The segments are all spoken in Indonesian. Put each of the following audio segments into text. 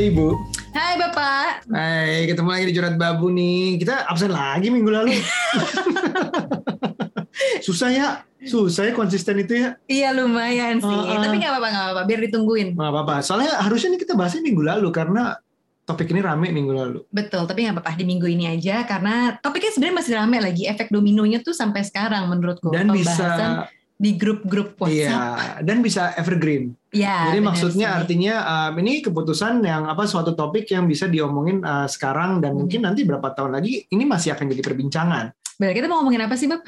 Ibu. Hai Bapak. Hai, ketemu lagi di Curhat Babu nih. Kita absen lagi minggu lalu. Susah ya, susah ya konsisten itu ya. Iya lumayan sih, Uh, uh. tapi nggak apa-apa nggak apa-apa, biar ditungguin. Nggak apa-apa. Soalnya harusnya nih kita bahasnya minggu lalu karena topik ini rame minggu lalu. Betul, tapi nggak apa-apa di minggu ini aja karena topiknya sebenarnya masih rame lagi. Efek dominonya tuh sampai sekarang menurutku. Dan Pembahasan bisa di grup-grup iya, WhatsApp. dan bisa evergreen. Ya, Jadi maksudnya sih. artinya um, ini keputusan yang apa suatu topik yang bisa diomongin uh, sekarang dan Hmm. mungkin nanti berapa tahun lagi ini masih akan jadi perbincangan. Benar, kita mau ngomongin apa sih, Bab?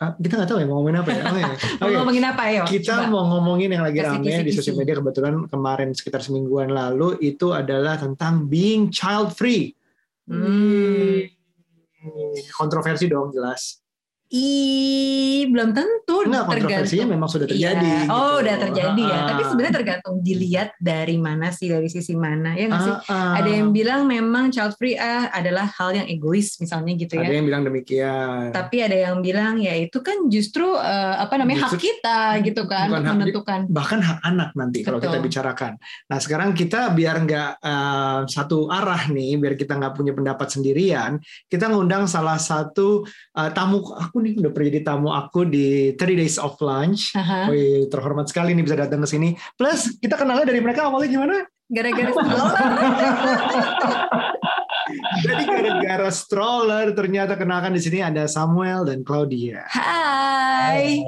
Ah, kita nggak tahu ya mau ngomongin apa ya. Oh, iya. Mau Oke. ngomongin apa ya? Kita mau ngomongin yang lagi rame di sosial media kebetulan kemarin sekitar semingguan lalu itu adalah tentang being child free. Hmm. Kontroversi dong jelas. Ih, belum tentu. Enggak kontroversinya tergantung. memang sudah terjadi. Iya. Oh, gitu. udah terjadi ya. Ah, Tapi sebenarnya tergantung dilihat dari mana sih, dari sisi mana ya nggak sih? ah, ah. Ada yang bilang memang child free ah, adalah hal yang egois misalnya gitu ya. Ada yang bilang demikian. Tapi ada yang bilang ya itu kan justru eh, apa namanya hak Justru- kita gitu kan Bukan hak- menentukan. bahkan hak anak nanti kalau Betul. kita bicarakan. Nah sekarang kita biar nggak eh, satu arah nih, biar kita nggak punya pendapat sendirian, kita ngundang salah satu eh, tamu aku nih udah pernah jadi tamu aku di 30 Days of Lunch. Aha. Wih, terhormat sekali nih bisa datang ke sini. Plus kita kenalnya dari mereka awalnya gimana? Gara-gara stroller. Jadi gara-gara stroller ternyata kenalkan di sini ada Samuel dan Claudia. Hai.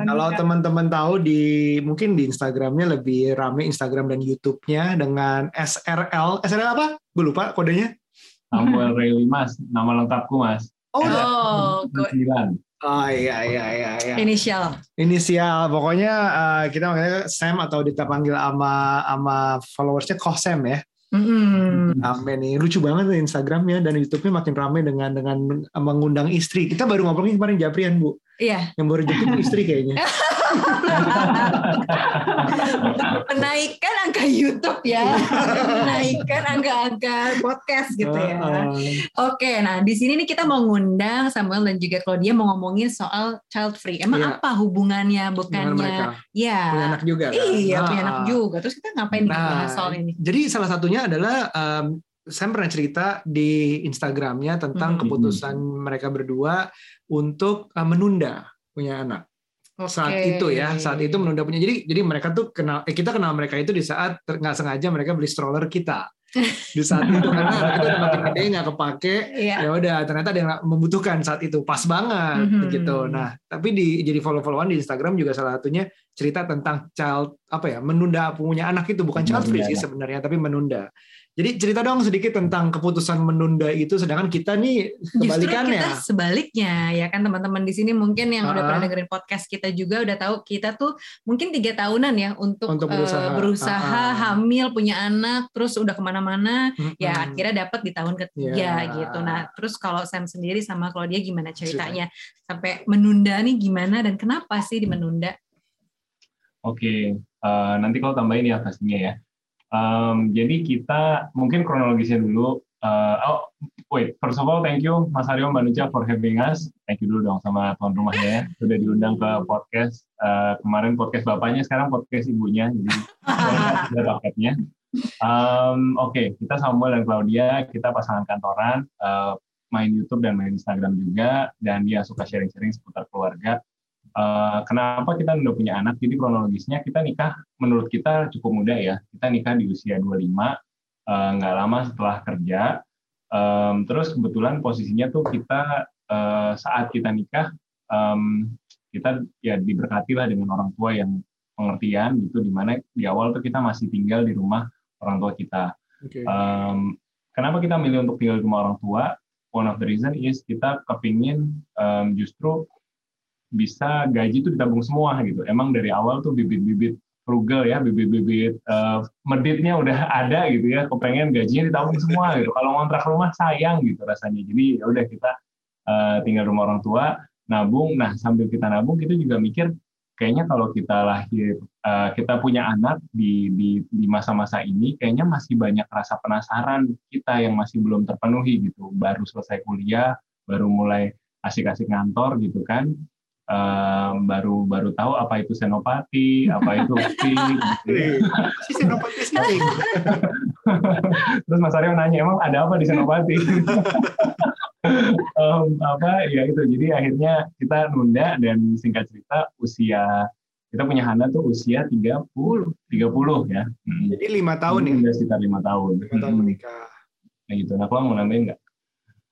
Kalau teman-teman tahu di mungkin di Instagramnya lebih rame Instagram dan YouTube-nya dengan SRL. SRL apa? Gue lupa kodenya. Samuel Rayli Mas, nama lengkapku Mas. Oh, udah. Oh, kok 9. Oh iya iya iya iya. inisial. Inisial pokoknya eh, kita manggilnya Sam atau kita panggil ama ama followersnya Kosem ya. Mm-mm. Rame nih, lucu banget nih Instagramnya dan YouTube-nya makin rame dengan dengan mengundang istri. Kita baru ngobrolin kemarin Japrian bu, Iya, yang baru jadi istri kayaknya. menaikkan angka YouTube ya, menaikkan angka-angka podcast gitu ya. Heeh. Oke, nah di sini nih kita mau ngundang Samuel dan juga Claudia mau ngomongin soal child free. Emang Iya. apa hubungannya? Bukannya ya punya anak juga. kan? Iya, punya Ah, anak ah. juga. Terus kita ngapain Nah, bahas soal ini? Jadi salah satunya adalah um, saya pernah cerita di Instagramnya tentang Mhm. keputusan mereka berdua untuk uh, menunda punya anak saat Oke. itu ya saat itu menunda punya. Jadi jadi mereka tuh kenal eh, kita kenal mereka itu di saat nggak sengaja mereka beli stroller kita. Di saat itu karena itu udah makin gede nggak kepake Iya. ya udah ternyata ada yang membutuhkan saat itu. Pas banget Mhm. gitu. Nah tapi di jadi follow followan di Instagram juga salah satunya cerita tentang child apa ya menunda punya anak itu. Bukan child free sih sebenarnya tapi menunda jadi cerita dong sedikit tentang keputusan menunda itu sedangkan kita nih Justru kebalikannya kita sebaliknya ya kan teman-teman di sini mungkin yang udah Ah. pernah dengerin podcast kita juga udah tahu kita tuh mungkin tiga tahunan ya untuk, Untuk eh, berusaha. berusaha Ah, ah. hamil punya anak terus udah ke mana-mana ya Mm-mm. akhirnya dapat di tahun ketiga Ya. gitu nah terus kalau Sam sendiri sama Claudia gimana ceritanya sampai menunda nih gimana dan kenapa sih di menunda Oke, eh, nanti kalau tambahin ya pastinya ya. Em, jadi kita mungkin kronologisnya dulu. eh, oh, wait, first of all, thank you Mas Aryo Mbak Nucha for having us. Thank you dulu dong sama tuan rumahnya ya, sudah diundang ke podcast. Eh, kemarin podcast bapaknya, sekarang podcast ibunya. Jadi ada paketnya. Em, Oke, kita Samuel dan Claudia, kita pasangan kantoran, eh, main YouTube dan main Instagram juga, dan dia suka sharing-sharing seputar keluarga. Eh, kenapa kita udah punya anak? Jadi kronologisnya kita nikah, menurut kita cukup muda ya. Kita nikah di usia 25, eh, nggak lama setelah kerja. Terus kebetulan posisinya tuh kita eh, saat kita nikah, kita ya diberkati lah dengan orang tua yang pengertian gitu, di mana di awal tuh kita masih tinggal di rumah orang tua kita. Um, kenapa kita milih untuk tinggal di rumah orang tua? One of the reason is kita kepingin um, justru bisa gaji itu ditabung semua gitu. Emang dari awal tuh bibit-bibit frugal ya, bibit-bibit uh, meditnya udah ada gitu ya. Kepengen gajinya ditabung semua gitu. Kalau ngontrak rumah sayang gitu rasanya. Jadi ya udah kita uh, tinggal rumah orang tua, nabung. Nah sambil kita nabung kita juga mikir kayaknya kalau kita lahir uh, kita punya anak di di di masa-masa ini kayaknya masih banyak rasa penasaran kita yang masih belum terpenuhi gitu baru selesai kuliah baru mulai asik-asik ngantor gitu kan um, baru baru tahu apa itu senopati apa itu pink gitu ya. Si senopati sih. Terus Mas Aryo nanya, emang ada apa di Senopati? um, apa ya itu jadi akhirnya kita nunda dan singkat cerita usia kita punya Hana tuh usia 30 30 ya. Hmm. Jadi lima tahun ya? Udah sekitar lima tahun. Lima tahun menikah. Kayak gitu. Nah, kalau mau nambahin nggak?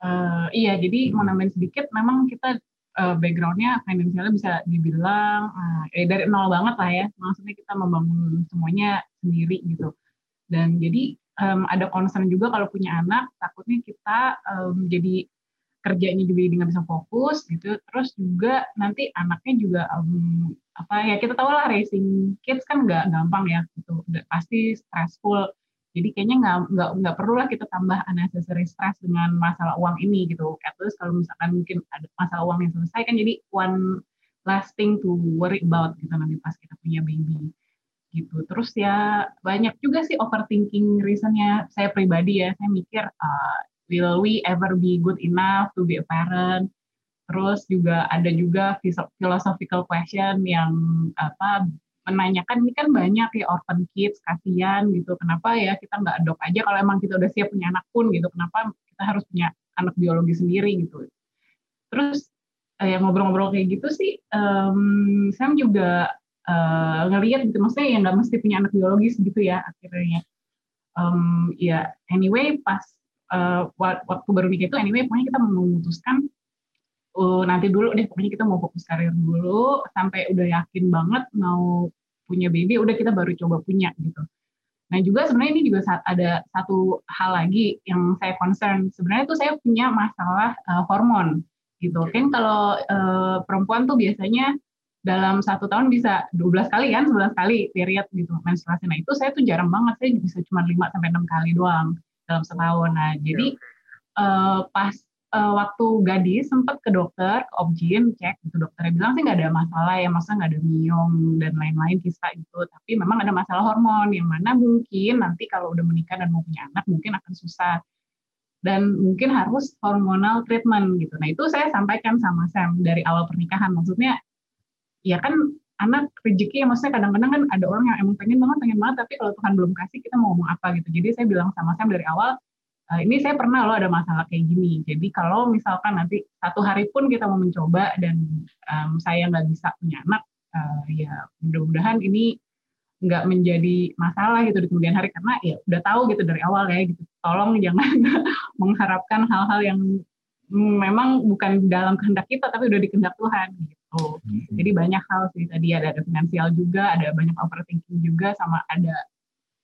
Uh, iya, jadi mau nambahin sedikit, memang kita uh, backgroundnya finansialnya bisa dibilang uh, eh, dari nol banget lah ya. Maksudnya kita membangun semuanya sendiri gitu. Dan jadi um, ada concern juga kalau punya anak, takutnya kita um, jadi kerjanya juga jadi nggak bisa fokus gitu. Terus juga nanti anaknya juga um, apa ya kita tahu lah racing kids kan nggak gampang ya gitu. Pasti stressful jadi kayaknya nggak nggak nggak perlu lah kita tambah unnecessary stress dengan masalah uang ini gitu. At least kalau misalkan mungkin ada masalah uang yang selesai kan jadi one last thing to worry about gitu nanti pas kita punya baby gitu. Terus ya banyak juga sih overthinking reasonnya saya pribadi ya. Saya mikir uh, will we ever be good enough to be a parent? Terus juga ada juga philosophical question yang apa menanyakan ini kan banyak ya orphan kids kasihan gitu. Kenapa ya kita nggak adop aja? Kalau emang kita udah siap punya anak pun gitu. Kenapa kita harus punya anak biologi sendiri? gitu. Terus eh, yang ngobrol-ngobrol kayak gitu sih um, Sam juga uh, ngelihat gitu. Maksudnya yang nggak mesti punya anak biologis gitu ya akhirnya. Um, ya anyway pas uh, waktu baru mikir itu anyway pokoknya kita memutuskan uh, nanti dulu deh pokoknya kita mau fokus karir dulu. Sampai udah yakin banget mau punya baby udah kita baru coba punya gitu. Nah juga sebenarnya ini juga ada satu hal lagi yang saya concern. Sebenarnya tuh saya punya masalah uh, hormon gitu. Kan kalau uh, perempuan tuh biasanya dalam satu tahun bisa 12 kali kan 11 kali period gitu menstruasi. Nah itu saya tuh jarang banget saya bisa cuma 5 sampai enam kali doang dalam setahun. Nah jadi uh, pas uh, waktu gadis sempat ke dokter, ke objin, cek gitu dokternya bilang sih nggak ada masalah ya, masa nggak ada miom dan lain-lain kista gitu. Tapi memang ada masalah hormon yang mana mungkin nanti kalau udah menikah dan mau punya anak mungkin akan susah dan mungkin harus hormonal treatment gitu. Nah itu saya sampaikan sama Sam dari awal pernikahan. Maksudnya ya kan anak rezeki ya maksudnya kadang-kadang kan ada orang yang emang pengen banget pengen banget tapi kalau Tuhan belum kasih kita mau ngomong apa gitu. Jadi saya bilang sama Sam dari awal ini saya pernah loh ada masalah kayak gini. Jadi kalau misalkan nanti satu hari pun kita mau mencoba dan um, saya nggak bisa punya anak, uh, ya mudah-mudahan ini nggak menjadi masalah gitu di kemudian hari karena ya udah tahu gitu dari awal ya gitu. Tolong jangan mengharapkan hal-hal yang memang bukan dalam kehendak kita tapi udah di kehendak Tuhan gitu. Jadi banyak hal sih tadi ada, ada finansial juga, ada banyak overthinking juga sama ada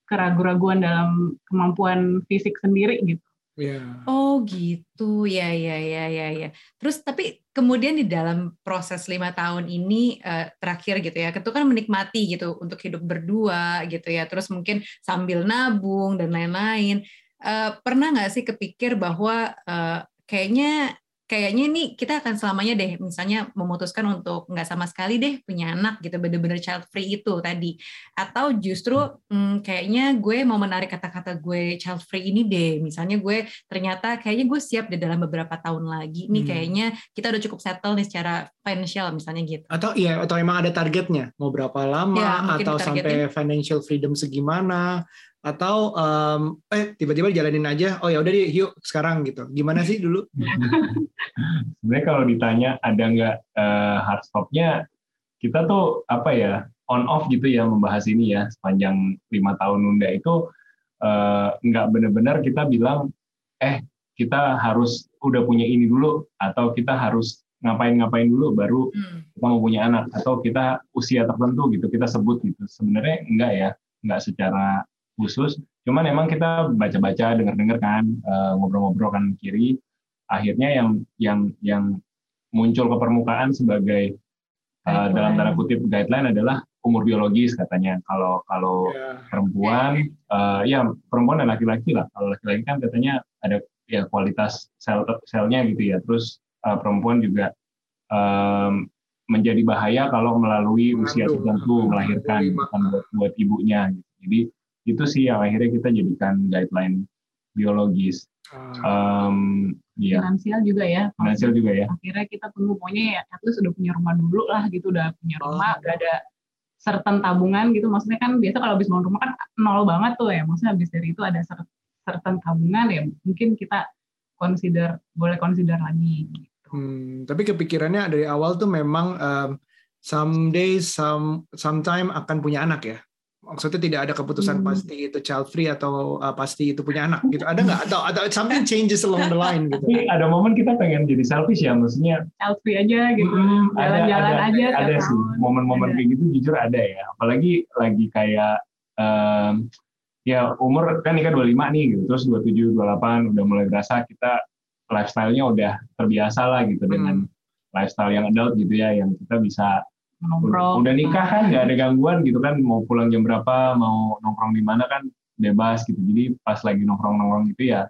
keraguan-raguan dalam kemampuan fisik sendiri gitu. Yeah. Oh gitu, ya ya ya ya ya. Terus tapi kemudian di dalam proses lima tahun ini uh, terakhir gitu ya, itu kan menikmati gitu untuk hidup berdua gitu ya. Terus mungkin sambil nabung dan lain-lain. Uh, pernah nggak sih kepikir bahwa uh, kayaknya kayaknya ini kita akan selamanya deh misalnya memutuskan untuk nggak sama sekali deh punya anak gitu bener-bener child free itu tadi. Atau justru hmm, kayaknya gue mau menarik kata-kata gue child free ini deh. Misalnya gue ternyata kayaknya gue siap di dalam beberapa tahun lagi. Nih hmm. kayaknya kita udah cukup settle nih secara financial misalnya gitu. Atau iya atau emang ada targetnya? Mau berapa lama ya, atau sampai financial freedom segimana atau um, eh tiba-tiba jalanin aja oh ya udah deh yuk sekarang gitu. Gimana sih dulu? Sebenarnya kalau ditanya ada nggak uh, hard stopnya kita tuh apa ya on off gitu ya membahas ini ya sepanjang lima tahun nunda itu uh, nggak benar-benar kita bilang eh kita harus udah punya ini dulu atau kita harus ngapain-ngapain dulu baru hmm. kita mau punya anak atau kita usia tertentu gitu kita sebut gitu. Sebenarnya enggak ya enggak secara khusus. Cuman emang kita baca-baca, dengar-dengar kan, uh, ngobrol-ngobrol kan kiri. Akhirnya yang yang yang muncul ke permukaan sebagai uh, dalam tanda kutip guideline adalah umur biologis katanya. Kalau kalau yeah. perempuan, uh, ya perempuan dan laki-laki lah. Kalau laki-laki kan katanya ada ya kualitas sel selnya gitu ya. Terus uh, perempuan juga um, menjadi bahaya kalau melalui usia tertentu melahirkan bukan buat, buat ibunya. Gitu. Jadi itu sih yang akhirnya kita jadikan guideline biologis. Um, ya. Finansial juga ya. Finansial juga ya. Akhirnya kita tunggu pokoknya ya, itu sudah punya rumah dulu lah gitu, udah punya rumah, oh. udah ada certain tabungan gitu maksudnya kan biasa kalau habis bangun rumah kan nol banget tuh ya maksudnya habis dari itu ada certain tabungan ya mungkin kita consider boleh consider lagi gitu. Hmm, tapi kepikirannya dari awal tuh memang um, someday some sometime akan punya anak ya maksudnya tidak ada keputusan hmm. pasti itu child free atau uh, pasti itu punya anak gitu. Ada nggak? Atau atau something changes along the line gitu? Tapi ada momen kita pengen jadi selfish ya maksudnya child free aja gitu. Hmm, jalan-jalan ada, aja ada, ada sih. momen-momen kayak gitu jujur ada ya. Apalagi lagi kayak um, ya umur kan nikah 25 nih gitu terus 27 28 udah mulai berasa kita lifestyle-nya udah terbiasa lah gitu hmm. dengan lifestyle yang adult gitu ya yang kita bisa nongkrong. Udah nikah kan nggak ada gangguan gitu kan mau pulang jam berapa mau nongkrong di mana kan bebas gitu. Jadi pas lagi nongkrong-nongkrong gitu ya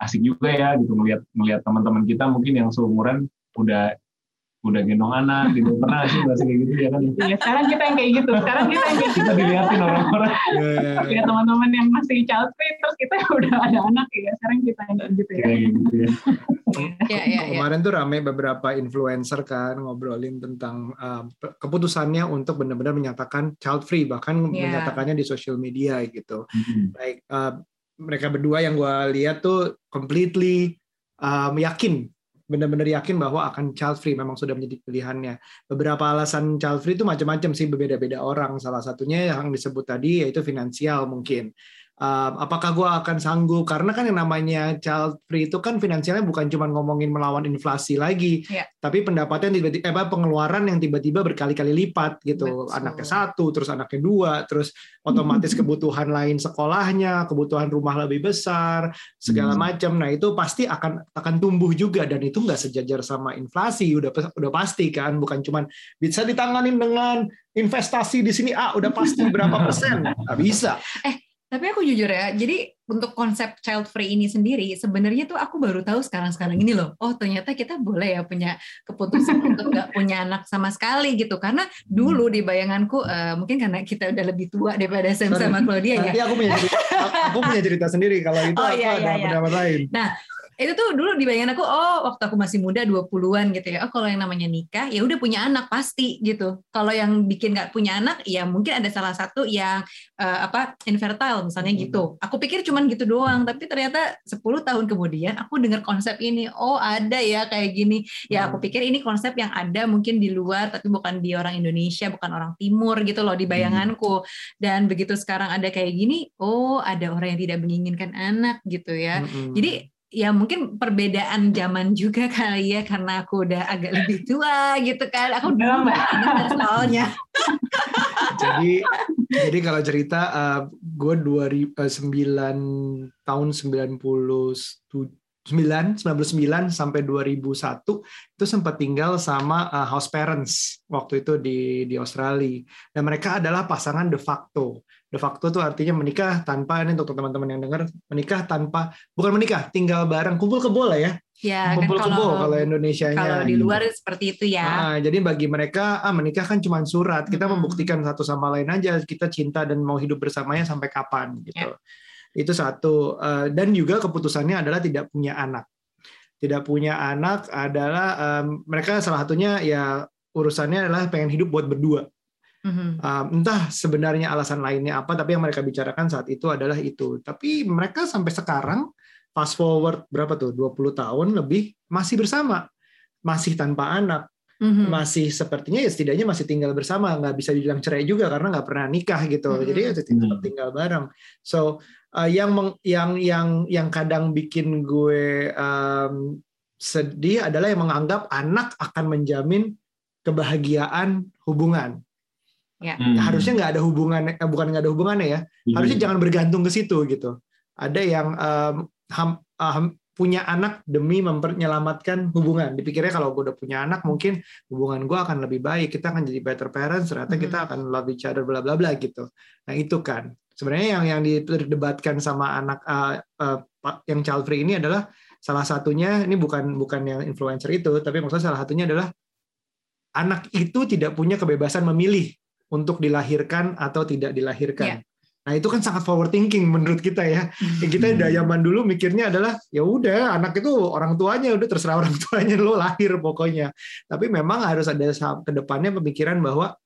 asik juga ya gitu melihat melihat teman-teman kita mungkin yang seumuran udah udah gendong anak gitu pernah sih bahasa kayak gitu ya kan ya sekarang kita yang kayak gitu sekarang kita yang kayak gitu kita dilihatin orang-orang ya teman-teman yang masih child free terus kita udah ada anak ya sekarang kita yang kayak gitu ya, gitu ya. ya, ya, ya. kemarin tuh rame beberapa influencer kan ngobrolin tentang uh, keputusannya untuk benar-benar menyatakan child free bahkan yeah. menyatakannya di sosial media gitu mm-hmm. baik uh, mereka berdua yang gue lihat tuh completely um, yakin benar-benar yakin bahwa akan child free memang sudah menjadi pilihannya. Beberapa alasan child free itu macam-macam sih berbeda-beda orang. Salah satunya yang disebut tadi yaitu finansial mungkin uh, apakah gue akan sanggup karena kan yang namanya child free itu kan finansialnya bukan cuma ngomongin melawan inflasi lagi yeah. tapi pendapatan tiba-tiba eh, pengeluaran yang tiba-tiba berkali-kali lipat gitu Betul. anaknya satu terus anaknya dua terus otomatis kebutuhan lain sekolahnya kebutuhan rumah lebih besar segala hmm. macam nah itu pasti akan akan tumbuh juga dan itu nggak sejajar sama inflasi udah udah pasti kan bukan cuma bisa ditangani dengan investasi di sini ah udah pasti berapa persen nggak bisa eh tapi aku jujur ya, jadi untuk konsep child free ini sendiri sebenarnya tuh aku baru tahu sekarang-sekarang ini loh. Oh ternyata kita boleh ya punya keputusan untuk nggak punya anak sama sekali gitu. Karena dulu di bayanganku uh, mungkin karena kita udah lebih tua daripada Sam sama Claudia ya. Nanti aku punya cerita, aku punya cerita sendiri kalau itu oh, aku iya, ada iya, pendapat iya. lain. Nah itu tuh dulu di bayangan aku oh waktu aku masih muda 20-an gitu ya. Oh kalau yang namanya nikah ya udah punya anak pasti gitu. Kalau yang bikin nggak punya anak ya mungkin ada salah satu yang uh, apa infertile misalnya hmm. gitu aku pikir cuman gitu doang tapi ternyata 10 tahun kemudian aku dengar konsep ini. Oh ada ya kayak gini. Ya aku hmm. pikir ini konsep yang ada mungkin di luar tapi bukan di orang Indonesia bukan orang timur gitu loh di hmm. bayanganku. Dan begitu sekarang ada kayak gini oh ada orang yang tidak menginginkan anak gitu ya. Jadi ya mungkin perbedaan zaman juga kali ya karena aku udah agak lebih tua gitu kan. Aku udah soalnya. Jadi jadi kalau cerita uh, gue 2009 tahun 90 9, 99 sampai 2001 itu sempat tinggal sama uh, house parents waktu itu di di Australia. Dan mereka adalah pasangan de facto de facto tuh artinya menikah tanpa ini untuk teman-teman yang dengar menikah tanpa bukan menikah tinggal bareng kumpul kebo lah ya Ya, kumpul kan kebo kalau Indonesia Kalau di luar gitu. seperti itu ya. Nah, jadi bagi mereka ah menikah kan cuma surat. Kita hmm. membuktikan satu sama lain aja kita cinta dan mau hidup bersamanya sampai kapan gitu. Ya. Itu satu uh, dan juga keputusannya adalah tidak punya anak. Tidak punya anak adalah um, mereka salah satunya ya urusannya adalah pengen hidup buat berdua. Mm-hmm. Um, entah sebenarnya alasan lainnya apa, tapi yang mereka bicarakan saat itu adalah itu. Tapi mereka sampai sekarang, fast forward berapa tuh, 20 tahun lebih, masih bersama. Masih tanpa anak. Mm-hmm. Masih sepertinya ya setidaknya masih tinggal bersama. Nggak bisa dibilang cerai juga karena nggak pernah nikah gitu. Mm-hmm. Jadi ya tetap mm-hmm. tinggal bareng. So, uh, yang meng, yang yang yang kadang bikin gue um, sedih adalah yang menganggap anak akan menjamin kebahagiaan hubungan Ya. Hmm. Harusnya nggak ada hubungan, eh, bukan nggak ada hubungannya ya. Hmm. Harusnya jangan bergantung ke situ gitu. Ada yang um, ham, um, punya anak demi menyelamatkan hubungan. Dipikirnya kalau gue udah punya anak, mungkin hubungan gue akan lebih baik. Kita akan jadi better parents. Ternyata hmm. kita akan love each other, bla bla bla gitu. Nah itu kan sebenarnya yang yang diperdebatkan sama anak uh, uh, yang child free ini adalah salah satunya ini bukan bukan yang influencer itu, tapi maksudnya salah satunya adalah anak itu tidak punya kebebasan memilih untuk dilahirkan atau tidak dilahirkan. Yeah. Nah itu kan sangat forward thinking menurut kita ya. Hmm. Kita dari zaman dulu mikirnya adalah ya udah anak itu orang tuanya udah terserah orang tuanya lo lahir pokoknya. Tapi memang harus ada ke depannya pemikiran bahwa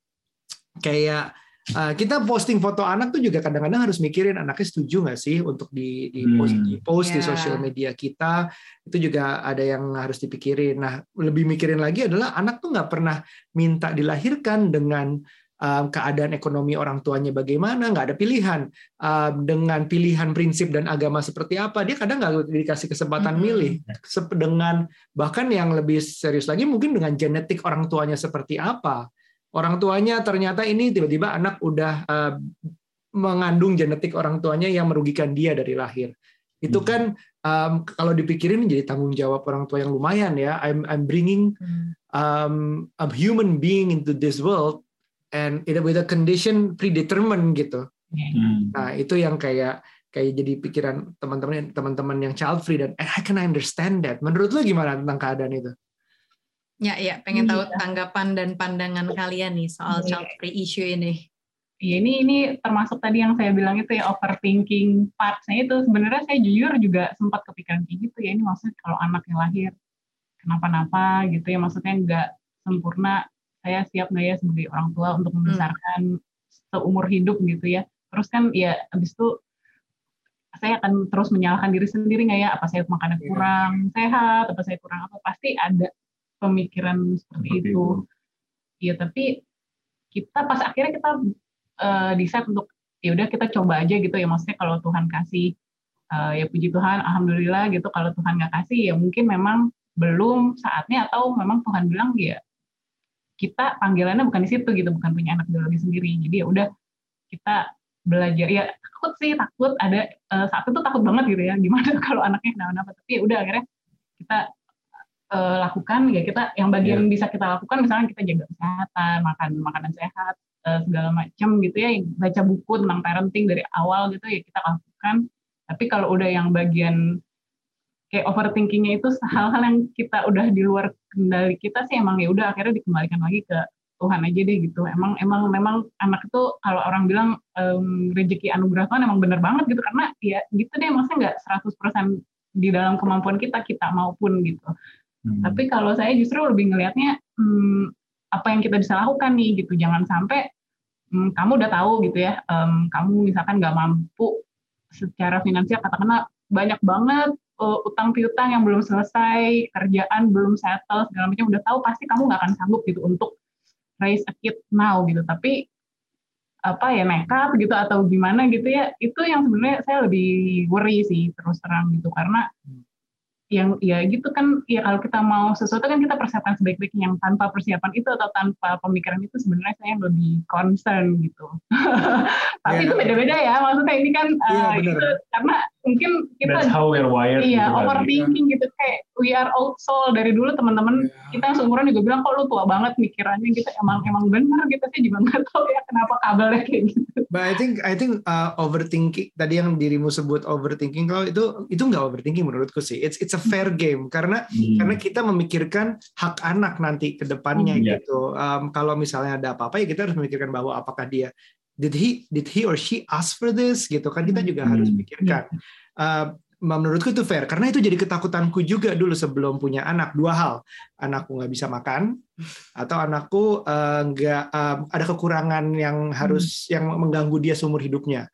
kayak uh, kita posting foto anak tuh juga kadang-kadang harus mikirin anaknya setuju nggak sih untuk di di post, Hmm. di, post di Ya. sosial media kita itu juga ada yang harus dipikirin. Nah lebih mikirin lagi adalah anak tuh nggak pernah minta dilahirkan dengan um, keadaan ekonomi orang tuanya bagaimana, nggak ada pilihan um, dengan pilihan prinsip dan agama seperti apa. Dia kadang nggak dikasih kesempatan milih. Dengan bahkan yang lebih serius lagi mungkin dengan genetik orang tuanya seperti apa. Orang tuanya ternyata ini tiba-tiba anak udah uh, mengandung genetik orang tuanya yang merugikan dia dari lahir. Itu kan um, kalau dipikirin jadi tanggung jawab orang tua yang lumayan ya. I'm I'm bringing um, a human being into this world and it, with a condition predetermined gitu. Hmm. Nah itu yang kayak kayak jadi pikiran teman-teman teman-teman yang child free dan eh, I can understand that. Menurut lu gimana tentang keadaan itu? Ya, ya, pengen tahu Iya. tanggapan dan pandangan kalian nih soal Iya. child free issue ini. Iya ini ini termasuk tadi yang saya bilang itu ya overthinking parts-nya itu sebenarnya saya jujur juga sempat kepikiran kayak gitu ya ini maksudnya kalau anaknya lahir kenapa-napa gitu ya maksudnya nggak sempurna saya siap nggak ya sebagai orang tua untuk membesarkan seumur hidup gitu ya. Terus kan ya abis itu saya akan terus menyalahkan diri sendiri nggak ya? Apa saya makannya Iya. kurang sehat? Apa saya kurang apa? Pasti ada pemikiran seperti Seperti itu. Iya tapi kita pas akhirnya kita eh, decide untuk ya udah kita coba aja gitu ya. Maksudnya kalau Tuhan kasih eh, ya puji Tuhan alhamdulillah gitu. Kalau Tuhan nggak kasih ya mungkin memang belum saatnya atau memang Tuhan bilang ya kita panggilannya bukan di situ gitu bukan punya anak biologi sendiri. Jadi ya udah kita belajar. Ya takut sih takut. Ada eh, saat itu takut banget gitu ya gimana kalau anaknya kenapa-napa tapi ya udah akhirnya kita eh, lakukan. Ya kita yang bagian bisa kita lakukan misalnya kita jaga kesehatan makan makanan sehat eh, segala macam gitu ya. Baca buku tentang parenting dari awal gitu ya kita lakukan. Tapi kalau udah yang bagian kayak overthinkingnya itu hal-hal yang kita udah di luar kendali kita sih emang ya udah akhirnya dikembalikan lagi ke Tuhan aja deh gitu emang emang memang anak itu kalau orang bilang em, rezeki anugerah Tuhan emang bener banget gitu karena ya gitu deh maksudnya nggak 100% di dalam kemampuan kita kita maupun gitu Hmm. tapi kalau saya justru lebih ngelihatnya hmm, apa yang kita bisa lakukan nih gitu. Jangan sampai hmm, kamu udah tahu gitu ya, em, kamu misalkan nggak mampu secara finansial katakanlah banyak banget uh, utang piutang yang belum selesai, kerjaan belum settle segala macam udah tahu pasti kamu nggak akan sanggup gitu untuk raise a kid now gitu. Tapi apa ya nekat gitu atau gimana gitu ya itu yang sebenarnya saya lebih worry sih terus terang gitu karena yang ya gitu kan ya kalau kita mau sesuatu kan kita persiapkan sebaik-baiknya yang tanpa persiapan itu atau tanpa pemikiran itu sebenarnya saya lebih concern gitu tapi Ya. itu beda-beda ya maksudnya ini kan Iya, uh, itu karena mungkin kita That's how we're wired. iya gitu kan. overthinking gitu kayak we are old soul dari dulu teman-teman Iya. kita yang seumuran juga bilang kok lu tua banget mikirannya gitu emang emang benar gitu saya juga nggak tahu ya kenapa kabelnya kayak gitu But I think I think uh, overthinking tadi yang dirimu sebut overthinking kalau itu itu nggak overthinking menurutku sih. It's it's a fair game karena Hmm. karena kita memikirkan hak anak nanti ke depannya Hmm, iya. gitu. Um, kalau misalnya ada apa-apa ya kita harus memikirkan bahwa apakah dia did he did he or she ask for this gitu kan kita juga Hmm, harus iya. pikirkan. Uh, menurutku itu fair. Karena itu jadi ketakutanku juga dulu sebelum punya anak. Dua hal. Anakku nggak bisa makan atau anakku uh, nggak um, ada kekurangan yang harus yang mengganggu dia seumur hidupnya.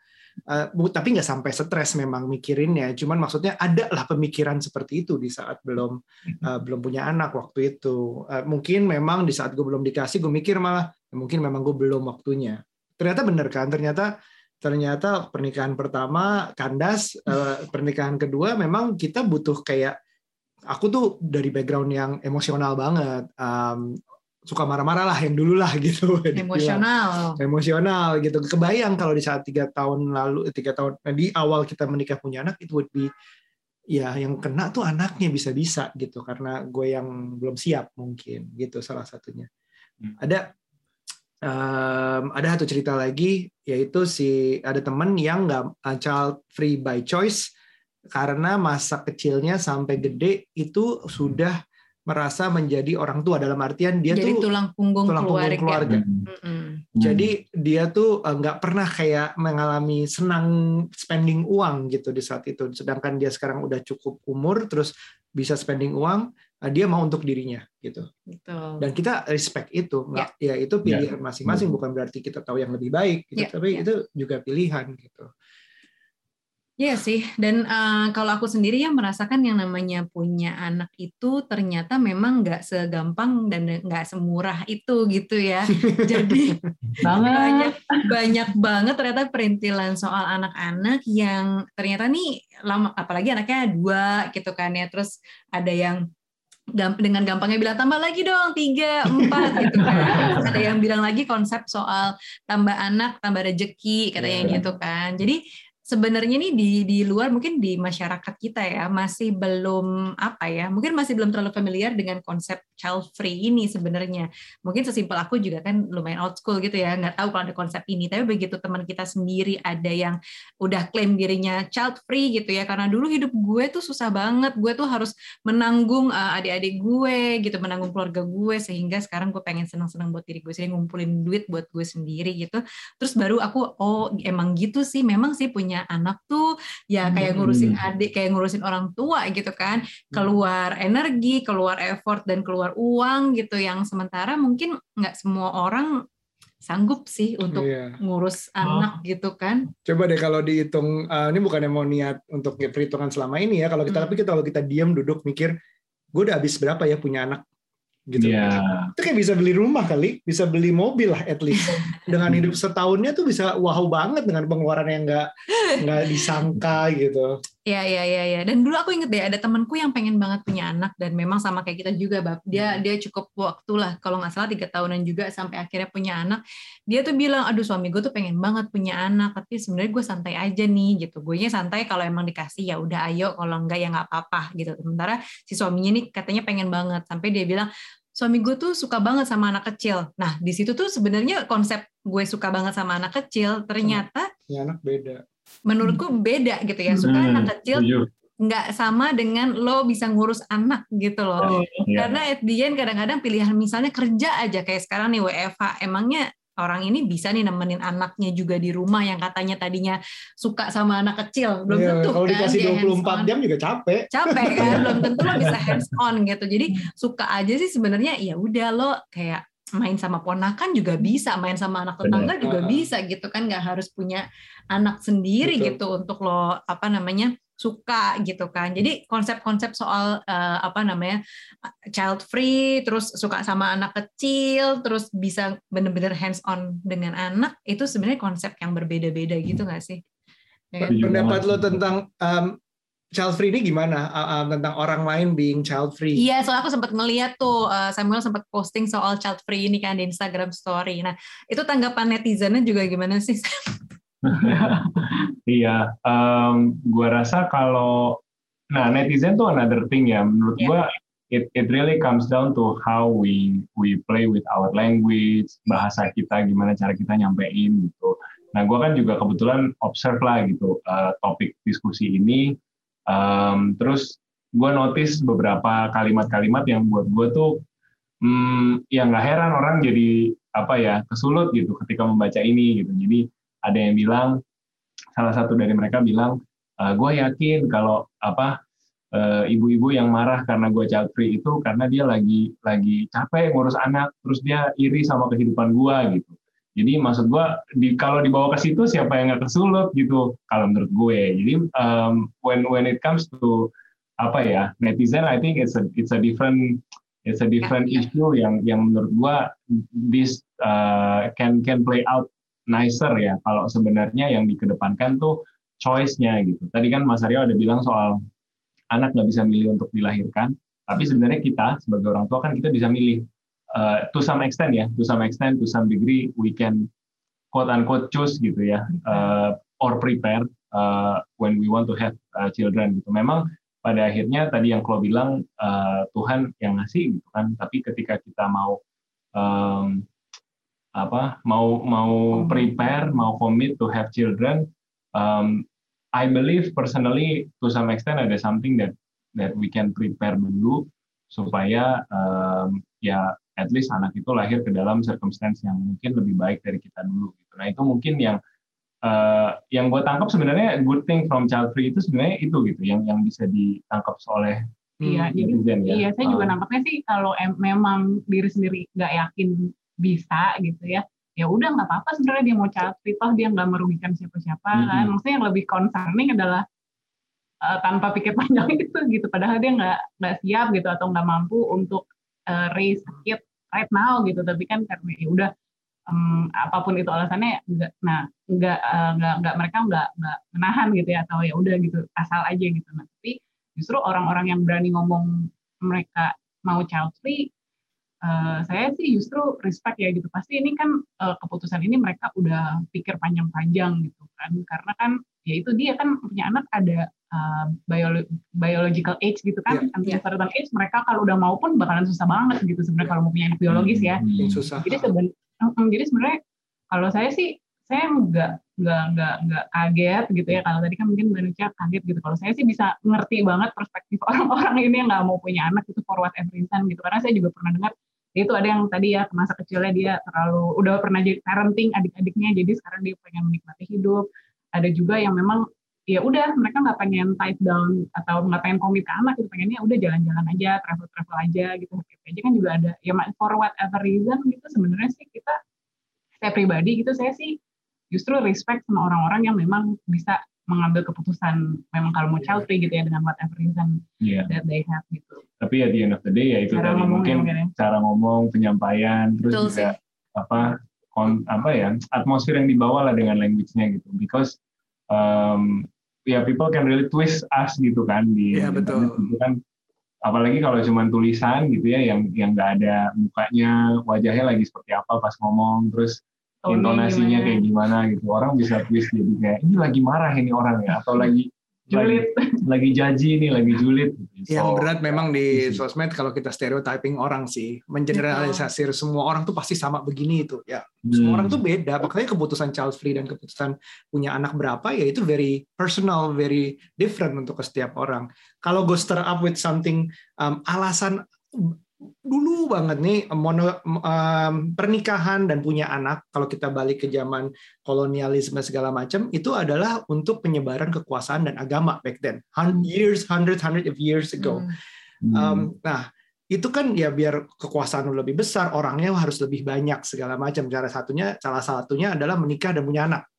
Uh, tapi nggak sampai stres memang mikirinnya. Cuman maksudnya ada lah pemikiran seperti itu di saat belum uh, belum punya anak waktu itu. Uh, mungkin memang di saat gue belum dikasih gue mikir malah "Ya mungkin memang gue belum waktunya. Ternyata bener kan? Ternyata ternyata pernikahan pertama kandas uh, pernikahan kedua memang kita butuh kayak aku tuh dari background yang emosional banget um, suka marah-marah lah yang dulu lah gitu Emosional. emosional gitu. Kebayang kalau di saat tiga tahun lalu, tiga tahun nah, di awal kita menikah punya anak itu would be ya yang kena tuh anaknya bisa-bisa gitu karena gue yang belum siap mungkin gitu salah satunya. Hmm. Ada um, ada satu cerita lagi yaitu si ada temen yang nggak uh, child free by choice karena masa kecilnya sampai gede itu sudah merasa menjadi orang tua dalam artian dia Jadi tuh tulang punggung tulang punggung keluarga. keluarga. Hmm. Mm-mm. Jadi dia tuh eh, nggak pernah kayak mengalami senang spending uang gitu di saat itu. Sedangkan dia sekarang udah cukup umur, terus bisa spending uang. Dia mau untuk dirinya gitu. Betul. Dan kita respect itu, nggak ya, itu Ya. pilihan masing-masing bukan berarti kita tahu yang lebih baik gitu, Ya, tapi ya. itu juga pilihan gitu. Iya sih, dan eh, kalau aku sendiri yang merasakan yang namanya punya anak itu ternyata memang nggak segampang dan nggak semurah itu gitu ya. Jadi banyak banyak banget ternyata perintilan soal anak-anak yang ternyata nih lama, apalagi anaknya dua gitu kan ya, terus ada yang gamp- dengan gampangnya bilang tambah lagi dong tiga empat gitu kan ada yang bilang lagi konsep soal tambah anak tambah rezeki katanya Iya. gitu kan jadi sebenarnya nih di di luar mungkin di masyarakat kita ya masih belum apa ya mungkin masih belum terlalu familiar dengan konsep child free ini sebenarnya. Mungkin sesimpel aku juga kan lumayan old school gitu ya nggak tahu kalau ada konsep ini. Tapi begitu teman kita sendiri ada yang udah klaim dirinya child free gitu ya karena dulu hidup gue tuh susah banget. Gue tuh harus menanggung uh, adik-adik gue gitu menanggung keluarga gue sehingga sekarang gue pengen senang-senang buat diri gue sendiri ngumpulin duit buat gue sendiri gitu. Terus baru aku oh emang gitu sih memang sih punya anak tuh ya kayak ngurusin adik kayak ngurusin orang tua gitu kan. Keluar energi keluar effort dan keluar uang gitu. Yang sementara mungkin nggak semua orang sanggup sih untuk Iya. ngurus anak gitu kan. Coba deh kalau dihitung, eh, ini bukannya mau niat untuk perhitungan selama ini ya. Kalau kita Hmm. tapi kita kalau kita diam duduk mikir, gue udah habis berapa ya punya anak gitu. Iya. Itu kayak bisa beli rumah kali, bisa beli mobil lah at least. Dengan hidup setahunnya tuh bisa wow banget dengan pengeluaran yang nggak nggak disangka gitu. Ya, ya, ya, ya. Dan dulu aku inget deh ada temanku yang pengen banget punya anak dan memang sama kayak kita juga, bab. Dia dia cukup waktu lah, kalau nggak salah tiga tahunan juga sampai akhirnya punya anak. Dia tuh bilang, aduh suami gue tuh pengen banget punya anak, tapi sebenarnya gue santai aja nih gitu. Gue santai kalau emang dikasih ya udah ayo, kalau enggak ya nggak apa-apa gitu. Sementara si suaminya nih katanya pengen banget sampai dia bilang suami gue tuh suka banget sama anak kecil. Nah di situ tuh sebenarnya konsep gue suka banget sama anak kecil ternyata Punya anak beda. Menurutku beda gitu ya. Suka Hmm, anak kecil nggak sama dengan lo bisa ngurus anak gitu loh. Iya. Karena at the end kadang-kadang pilihan misalnya kerja aja kayak sekarang nih WFH, emangnya orang ini bisa nih nemenin anaknya juga di rumah yang katanya tadinya suka sama anak kecil belum Iya, tentu kalau kan dikasih dia 24 hands-on. jam juga capek. capek kan belum tentu lo bisa hands on gitu jadi suka aja sih sebenarnya ya udah lo kayak main sama ponakan juga bisa main sama anak tetangga juga Ah. bisa gitu kan nggak harus punya anak sendiri Betul. gitu untuk lo apa namanya suka gitu kan jadi konsep-konsep soal eh, apa namanya child free terus suka sama anak kecil terus bisa bener-bener hands on dengan anak itu sebenarnya konsep yang berbeda-beda gitu nggak sih Ya kan? Pendapat lo tentang um, child free ini gimana? Uh, um, tentang orang lain being child free? Iya, soalnya aku sempat ngeliat tuh uh, Samuel sempat posting soal child free ini kan di Instagram Story. Nah, itu tanggapan netizennya juga gimana sih? Iya, em, gua rasa kalau nah netizen tuh another thing ya. Menurut Iya. gua it it really comes down to how we we play with our language, bahasa kita gimana cara kita nyampein gitu. Nah, gua kan juga kebetulan observe lah gitu eh, topik diskusi ini. Em, terus gua notice beberapa kalimat-kalimat yang buat gua tuh hmm, ya nggak heran orang jadi apa ya kesulut gitu ketika membaca ini gitu. Jadi ada yang bilang salah satu dari mereka bilang gue yakin kalau apa eh, ibu-ibu yang marah karena gue child free itu karena dia lagi lagi capek ngurus anak terus dia iri sama kehidupan gue gitu jadi maksud gue di kalau dibawa ke situ siapa yang nggak kesulut gitu kalau menurut gue jadi um, when when it comes to apa ya netizen I think it's a it's a different it's a different ya. issue yang yang menurut gue this uh, can can play out nicer ya kalau sebenarnya yang dikedepankan tuh choice-nya gitu. Tadi kan Mas Aryo ada bilang soal anak nggak bisa milih untuk dilahirkan, tapi sebenarnya kita sebagai orang tua kan kita bisa milih Uh, to some extent ya, to some extent, to some degree we can quote unquote choose gitu ya, uh, or prepare uh, when we want to have uh, children gitu. Memang pada akhirnya tadi yang Klo bilang uh, Tuhan yang ngasih gitu kan, tapi ketika kita mau um, apa mau mau prepare mau commit to have children um, I believe personally to some extent ada something that that we can prepare dulu supaya um, ya at least anak itu lahir ke dalam circumstance yang mungkin lebih baik dari kita dulu gitu. Nah itu mungkin yang uh, yang gue tangkap sebenarnya good thing from child free itu sebenarnya itu gitu yang yang bisa ditangkap oleh Iya, Hmm. jadi netizen ya. iya saya juga Ah. nampaknya sih kalau em- memang diri sendiri nggak yakin bisa gitu ya, ya udah nggak apa-apa sebenarnya dia mau child free toh dia nggak merugikan siapa-siapa Mhm. kan. Maksudnya yang lebih concerning adalah eh, tanpa pikir panjang itu gitu. Padahal dia nggak nggak siap gitu atau nggak mampu untuk eh, raise a kid right now gitu. Tapi kan karena ya udah em, apa pun itu alasannya nggak nah nggak eh, nggak nggak mereka nggak nggak menahan gitu ya atau ya udah gitu asal aja gitu. Nah tapi justru orang-orang yang berani ngomong mereka mau child free eh, saya sih justru respect ya gitu pasti ini kan eh, keputusan ini mereka udah pikir panjang-panjang gitu kan karena kan ya itu dia kan punya anak ada eh, biolo- biological age gitu kan Iya, anti age mereka kalau udah mau pun bakalan susah banget gitu sebenarnya kalau mau punya anak biologis ya. Hmm. Susah. jadi seben Mm, jadi sebenarnya kalau saya sih saya nggak nggak nggak nggak kaget gitu ya kalau tadi kan mungkin manusia kaget gitu. Kalau saya sih bisa ngerti banget perspektif orang-orang ini yang nggak mau punya anak itu for whatever reason gitu. Karena saya juga pernah dengar ya itu ada yang tadi ya masa kecilnya dia terlalu udah pernah jadi parenting adik-adiknya jadi sekarang dia pengen menikmati hidup. Ada juga yang memang ya udah mereka nggak pengen tight down atau nggak pengen komit ke anak gitu pengennya udah jalan-jalan aja travel travel aja gitu happy aja. Kan juga ada ya for whatever reason gitu sebenarnya sih kita saya pribadi gitu saya sih justru respect sama orang-orang yang memang bisa mengambil keputusan memang kalau mau child free gitu ya dengan whatever reason Iya. that they have gitu. Tapi at the end of the day ya itu cara tadi mungkin mungkin ya. cara ngomong, penyampaian, terus Betul juga apa kon, apa ya atmosfer yang dibawa lah dengan language-nya gitu. Because um, ya people can really twist us gitu kan di Iya, betul. internet gitu kan. Apalagi kalau cuma tulisan gitu ya yang yang nggak ada mukanya, wajahnya lagi seperti apa pas ngomong, terus Tone-nya intonasinya gimana. kayak gimana gitu. Orang bisa twist jadi kayak ini lagi marah ini orang ya atau lagi julid lagi jaji nih, lagi julid. gitu. Yang So, berat memang di sosmed kalau kita stereotyping orang sih, mengeneralisasi semua orang tuh pasti sama begini itu. Ya, semua hmm. orang tuh beda. Makanya keputusan child free dan keputusan punya anak berapa ya itu very personal, very different untuk setiap orang. Kalau go stir up with something um, alasan dulu banget nih mono, um, pernikahan dan punya anak kalau kita balik ke zaman kolonialisme segala macam itu adalah untuk penyebaran kekuasaan dan agama back then Hun- years hundred hundred of years ago Hmm. Hmm. Um, nah, itu kan ya biar kekuasaan lebih besar, orangnya harus lebih banyak segala macam. Cara satunya, salah satunya adalah menikah dan punya anak.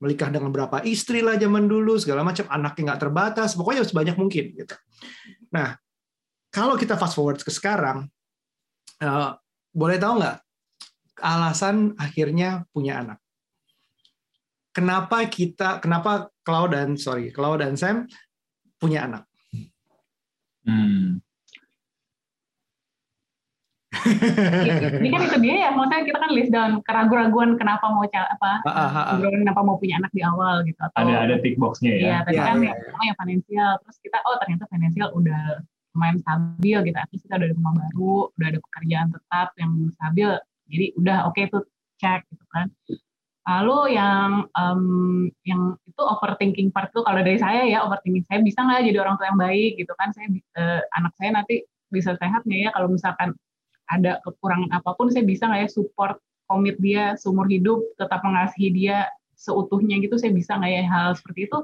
Menikah dengan berapa istri lah zaman dulu, segala macam. Anaknya nggak terbatas, pokoknya sebanyak mungkin. Gitu. Nah, kalau kita fast forward ke sekarang, eh, boleh tahu nggak alasan akhirnya punya anak? Kenapa kita, kenapa Cloud dan sorry, Cloud dan Sam punya anak? Hmm. ini kan itu dia ya maksudnya kita kan list down keraguan-raguan kenapa mau apa Ah, ah, ah. keraguan kenapa mau punya anak di awal gitu atau Ada ada tick boxnya ya. Iya, tadi Iya, kan yang iya. pertama yang finansial, terus kita oh ternyata finansial udah lumayan stabil gitu, least kita udah ada rumah baru, udah ada pekerjaan tetap yang stabil, jadi udah oke tuh cek gitu kan. Lalu yang em, yang itu overthinking part tuh kalau dari saya ya overthinking saya bisa nggak jadi orang tua yang baik gitu kan? Saya eh, anak saya nanti bisa sehat nggak ya? Kalau misalkan ada kekurangan apa pun saya bisa nggak ya support komit dia seumur hidup tetap mengasihi dia seutuhnya gitu saya bisa nggak ya hal seperti itu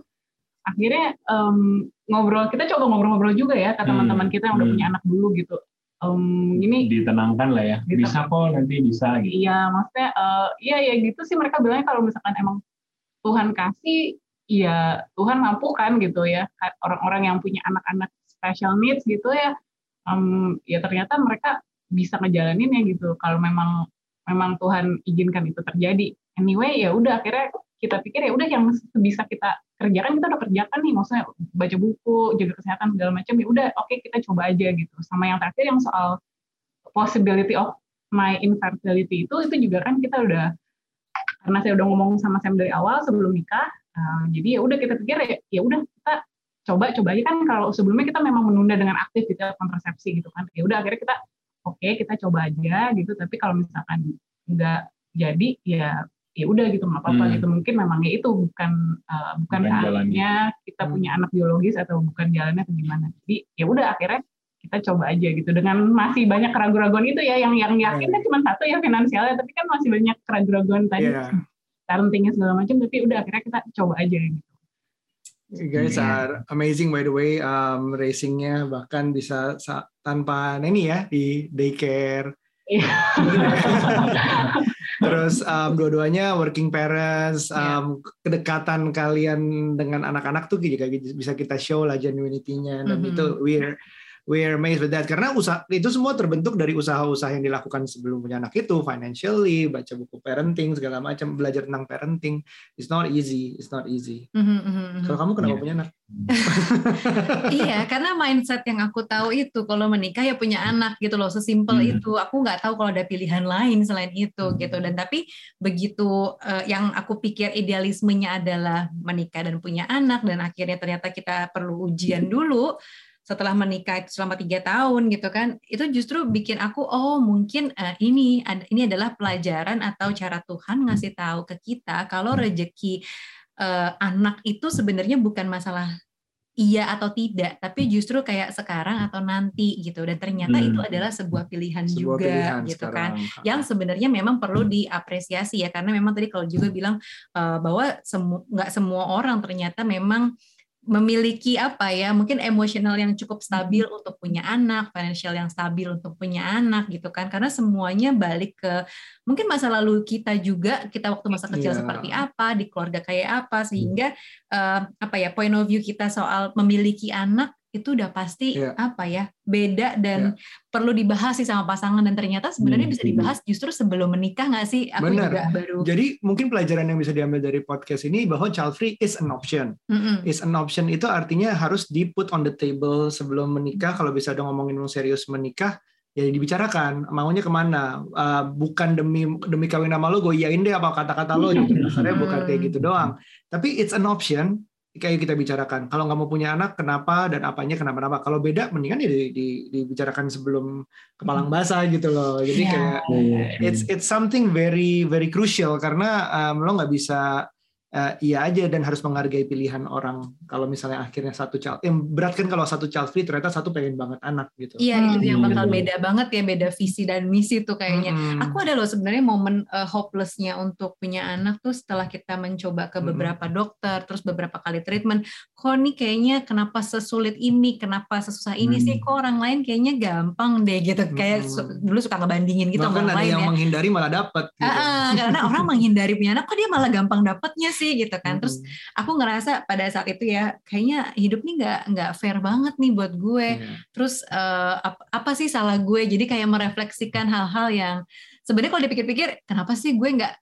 akhirnya em, ngobrol kita coba ngobrol-ngobrol juga ya ke Hmm, teman-teman kita yang udah hmm. punya anak dulu gitu Em, ini Ditenangkan lah ya. Bisa kok nanti bisa gitu. iya maksudnya eh, iya ya gitu sih mereka bilangnya kalau misalkan emang Tuhan kasih ya Tuhan mampu kan gitu ya orang-orang yang punya anak-anak special needs gitu ya em, ya ternyata mereka bisa ngejalanin ya gitu kalau memang memang Tuhan izinkan itu terjadi anyway ya udah akhirnya kita pikir ya udah yang bisa kita kerjakan kita udah kerjakan nih maksudnya baca buku jaga kesehatan segala macam ya udah oke kita coba aja gitu. Sama yang terakhir yang soal possibility of my infertility itu itu juga kan kita udah karena saya udah ngomong sama Sam dari awal sebelum nikah uh, jadi ya udah kita pikir ya ya udah kita coba coba aja kan kalau sebelumnya kita memang menunda dengan aktif gitu kontrasepsi gitu kan. Ya udah akhirnya kita oke kita coba aja gitu tapi kalau misalkan nggak jadi ya ya udah gitu nggak apa-apa Hmm. gitu mungkin memang ya itu bukan uh, bukan Bukan saatnya kita Hmm. punya anak biologis atau bukan jalannya atau gimana jadi ya udah akhirnya kita coba aja gitu dengan masih banyak keraguan-keraguan itu ya yang yang yakin kan cuma satu ya finansialnya tapi kan masih banyak keraguan-keraguan tadi Iya. parentingnya segala macam tapi udah akhirnya kita coba aja gitu You guys Iya. are amazing by the way um, racingnya bahkan bisa sa- tanpa ini ya di daycare. Iya. Terus um, dua-duanya working parents, Iya. um, kedekatan kalian dengan anak-anak tuh juga bisa kita show lah genuinity-nya dan Mhm. itu we're we're amazed with that karena usaha itu semua terbentuk dari usaha-usaha yang dilakukan sebelum punya anak itu financially, baca buku parenting segala macam, belajar tentang parenting. It's not easy, it's not easy. Mhm, mhm, mhm. Kalau kamu kenapa Iya. punya anak? iya, karena mindset yang aku tahu itu kalau menikah ya punya anak gitu loh, sesimpel Hmm. itu. Aku nggak tahu kalau ada pilihan lain selain itu Hmm. gitu. Dan tapi begitu eh, yang aku pikir idealismenya adalah menikah dan punya anak dan akhirnya ternyata kita perlu ujian dulu setelah menikah itu selama tiga tahun gitu kan itu justru bikin aku oh mungkin eh, ini ini adalah pelajaran atau cara Tuhan ngasih tahu ke kita kalau rejeki eh, anak itu sebenarnya bukan masalah iya atau tidak, tapi justru kayak sekarang atau nanti gitu. Dan ternyata Hmm. itu adalah sebuah pilihan Sebuah juga pilihan gitu sekarang. kan. Yang sebenarnya memang perlu diapresiasi ya, karena memang tadi kalau juga bilang eh, bahwa semu nggak semua orang ternyata memang memiliki apa ya mungkin emosional yang cukup stabil untuk punya anak, financial yang stabil untuk punya anak gitu kan karena semuanya balik ke mungkin masa lalu kita juga kita waktu masa kecil Iya. seperti apa di keluarga kayak apa sehingga eh, apa ya point of view kita soal memiliki anak itu udah pasti Iya. apa ya beda dan perlu dibahas sih sama pasangan dan ternyata sebenarnya Hmm, bisa dibahas justru sebelum menikah nggak sih aku Benar. juga baru Jadi mungkin pelajaran yang bisa diambil dari podcast ini bahwa child free is an option. Mm-mm. Is an option itu artinya harus di put on the table sebelum menikah. Kalau bisa ada ngomongin mau serius menikah, ya dibicarakan maunya ke mana. Uh, bukan demi demi kawin sama lo, gue iyain deh apa kata-kata lo. Gitu. Sebenarnya bukan kayak gitu doang. Tapi it's an option. Kayak kita bicarakan. Kalau nggak mau punya anak, kenapa dan apanya kenapa-napa. Kalau beda, mendingan ya di, di- dibicarakan sebelum kepalang basah gitu loh. Jadi Iya. kayak it's it's something very very crucial karena um, lo nggak bisa uh, iya aja dan harus menghargai pilihan orang kalau misalnya akhirnya satu child yang berat kan kalau satu child free ternyata satu pengen banget anak gitu Iya itu yang Hmm. bakal beda banget ya beda visi dan misi tuh kayaknya. Mm-mm. Aku ada loh sebenarnya momen uh, hopelessnya untuk punya anak tuh setelah kita mencoba ke Mm-mm. beberapa dokter, terus beberapa kali treatment. Kok nih kayaknya kenapa sesulit ini, kenapa sesusah ini Hmm. sih? Kok orang lain kayaknya gampang deh gitu. Kayak su- dulu suka ngebandingin gitu bahkan orang ada lain yang ya. menghindari malah dapet gitu. Ah, ah, karena orang menghindari punya anak, kok dia malah gampang dapetnya sih gitu kan. Terus Mm-mm. aku ngerasa pada saat itu ya, kayaknya hidup nih nggak nggak fair banget nih buat gue Iya. terus eh, apa, apa sih salah gue jadi kayak merefleksikan hal-hal yang sebenarnya kalau dipikir-pikir kenapa sih gue nggak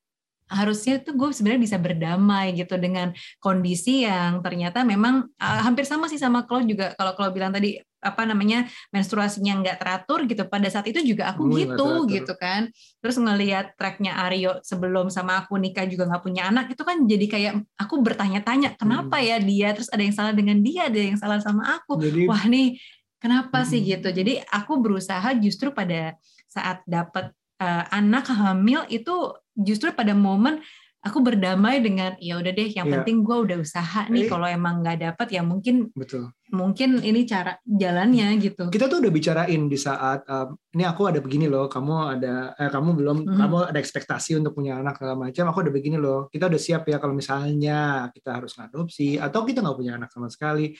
harusnya tuh gue sebenarnya bisa berdamai gitu dengan kondisi yang ternyata memang eh, hampir sama sih sama Klo juga kalau Klo bilang tadi apa namanya menstruasinya nggak teratur gitu pada saat itu juga aku nggak gitu gitu kan. Terus ngelihat tracknya Aryo sebelum sama aku nikah juga nggak punya anak itu kan jadi kayak aku bertanya-tanya kenapa Hmm. ya dia? Terus ada yang salah dengan dia ada yang salah sama aku. Jadi wah nih kenapa sih Hmm. gitu? Jadi aku berusaha justru pada saat dapat eh, anak hamil itu justru pada momen aku berdamai dengan ya udah deh yang Iya. penting gue udah usaha nih Eh. kalau emang nggak dapat ya mungkin betul mungkin ini cara jalannya gitu kita tuh udah bicarain di saat um, ini aku ada begini loh kamu ada eh, kamu belum Mhm. kamu ada ekspektasi untuk punya anak segala macam aku udah begini loh kita udah siap ya kalau misalnya kita harus ngadopsi atau kita nggak punya anak sama sekali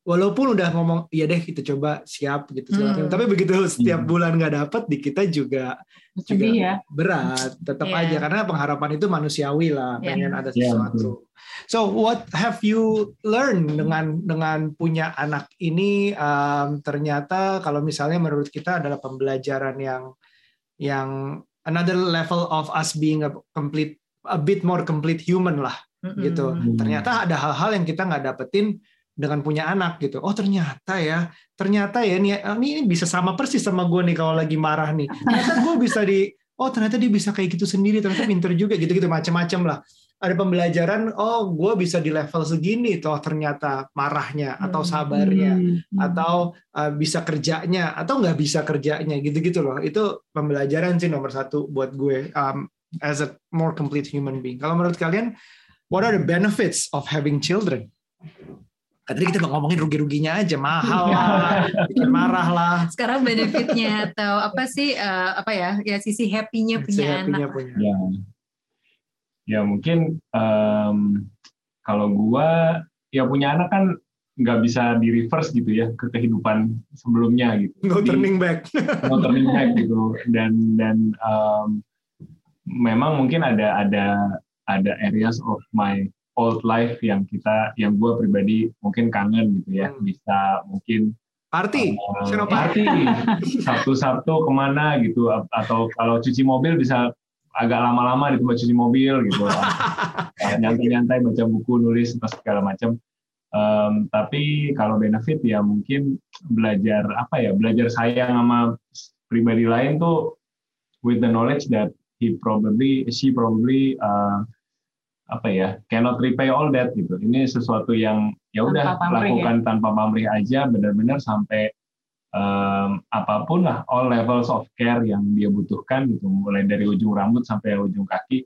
walaupun udah ngomong iya deh kita coba siap gitu segala. Hmm. tapi begitu setiap Hmm. bulan nggak dapet di kita juga Sedih ya. berat tetap Iya. aja karena pengharapan itu manusiawi lah Iya. pengen ada Iya, sesuatu so what have you learned dengan dengan punya anak ini um, ternyata kalau misalnya menurut kita adalah pembelajaran yang yang another level of us being a complete a bit more complete human lah Mm-mm. gitu Hmm. ternyata ada hal-hal yang kita nggak dapetin dengan punya anak gitu. Oh ternyata ya ternyata ya ini ini bisa sama persis sama gue nih kalau lagi marah nih. Ternyata gue bisa di oh ternyata dia bisa kayak gitu sendiri ternyata pinter juga gitu gitu macam-macam lah. Ada pembelajaran oh gue bisa di level segini toh ternyata marahnya atau Hmm. sabarnya Hmm. atau uh, bisa kerjanya atau nggak bisa kerjanya gitu-gitu loh. Itu pembelajaran sih nomor satu buat gue um, as a more complete human being. Kalau menurut kalian what are the benefits of having children Tadi kita ngomongin rugi-ruginya aja mahal lah, bikin marah lah, sekarang benefitnya atau apa sih eh, apa ya ya sisi happy-nya punya happy-nya anak punya. ya ya mungkin em, kalau gua ya punya anak kan nggak bisa di reverse gitu ya ke kehidupan sebelumnya gitu. No turning back. no turning back gitu. Dan dan um, memang mungkin ada ada ada areas of my old life yang kita yang gue pribadi mungkin kangen gitu ya. Hmm. Bisa mungkin Party, uh, party, Sabtu-Sabtu ke mana gitu, atau kalau cuci mobil bisa agak lama-lama di tempat cuci mobil gitu, nyantai-nyantai baca buku, nulis, atau segala macam. Um, tapi kalau benefit ya mungkin belajar apa ya, belajar sayang sama pribadi lain tuh with the knowledge that he probably, she probably uh, apa ya cannot repay all that gitu. Ini sesuatu yang ya udah lakukan ya? tanpa pamrih aja benar-benar sampai um, apa pun lah all levels of care yang dia butuhkan gitu. Mulai dari ujung rambut sampai ujung kaki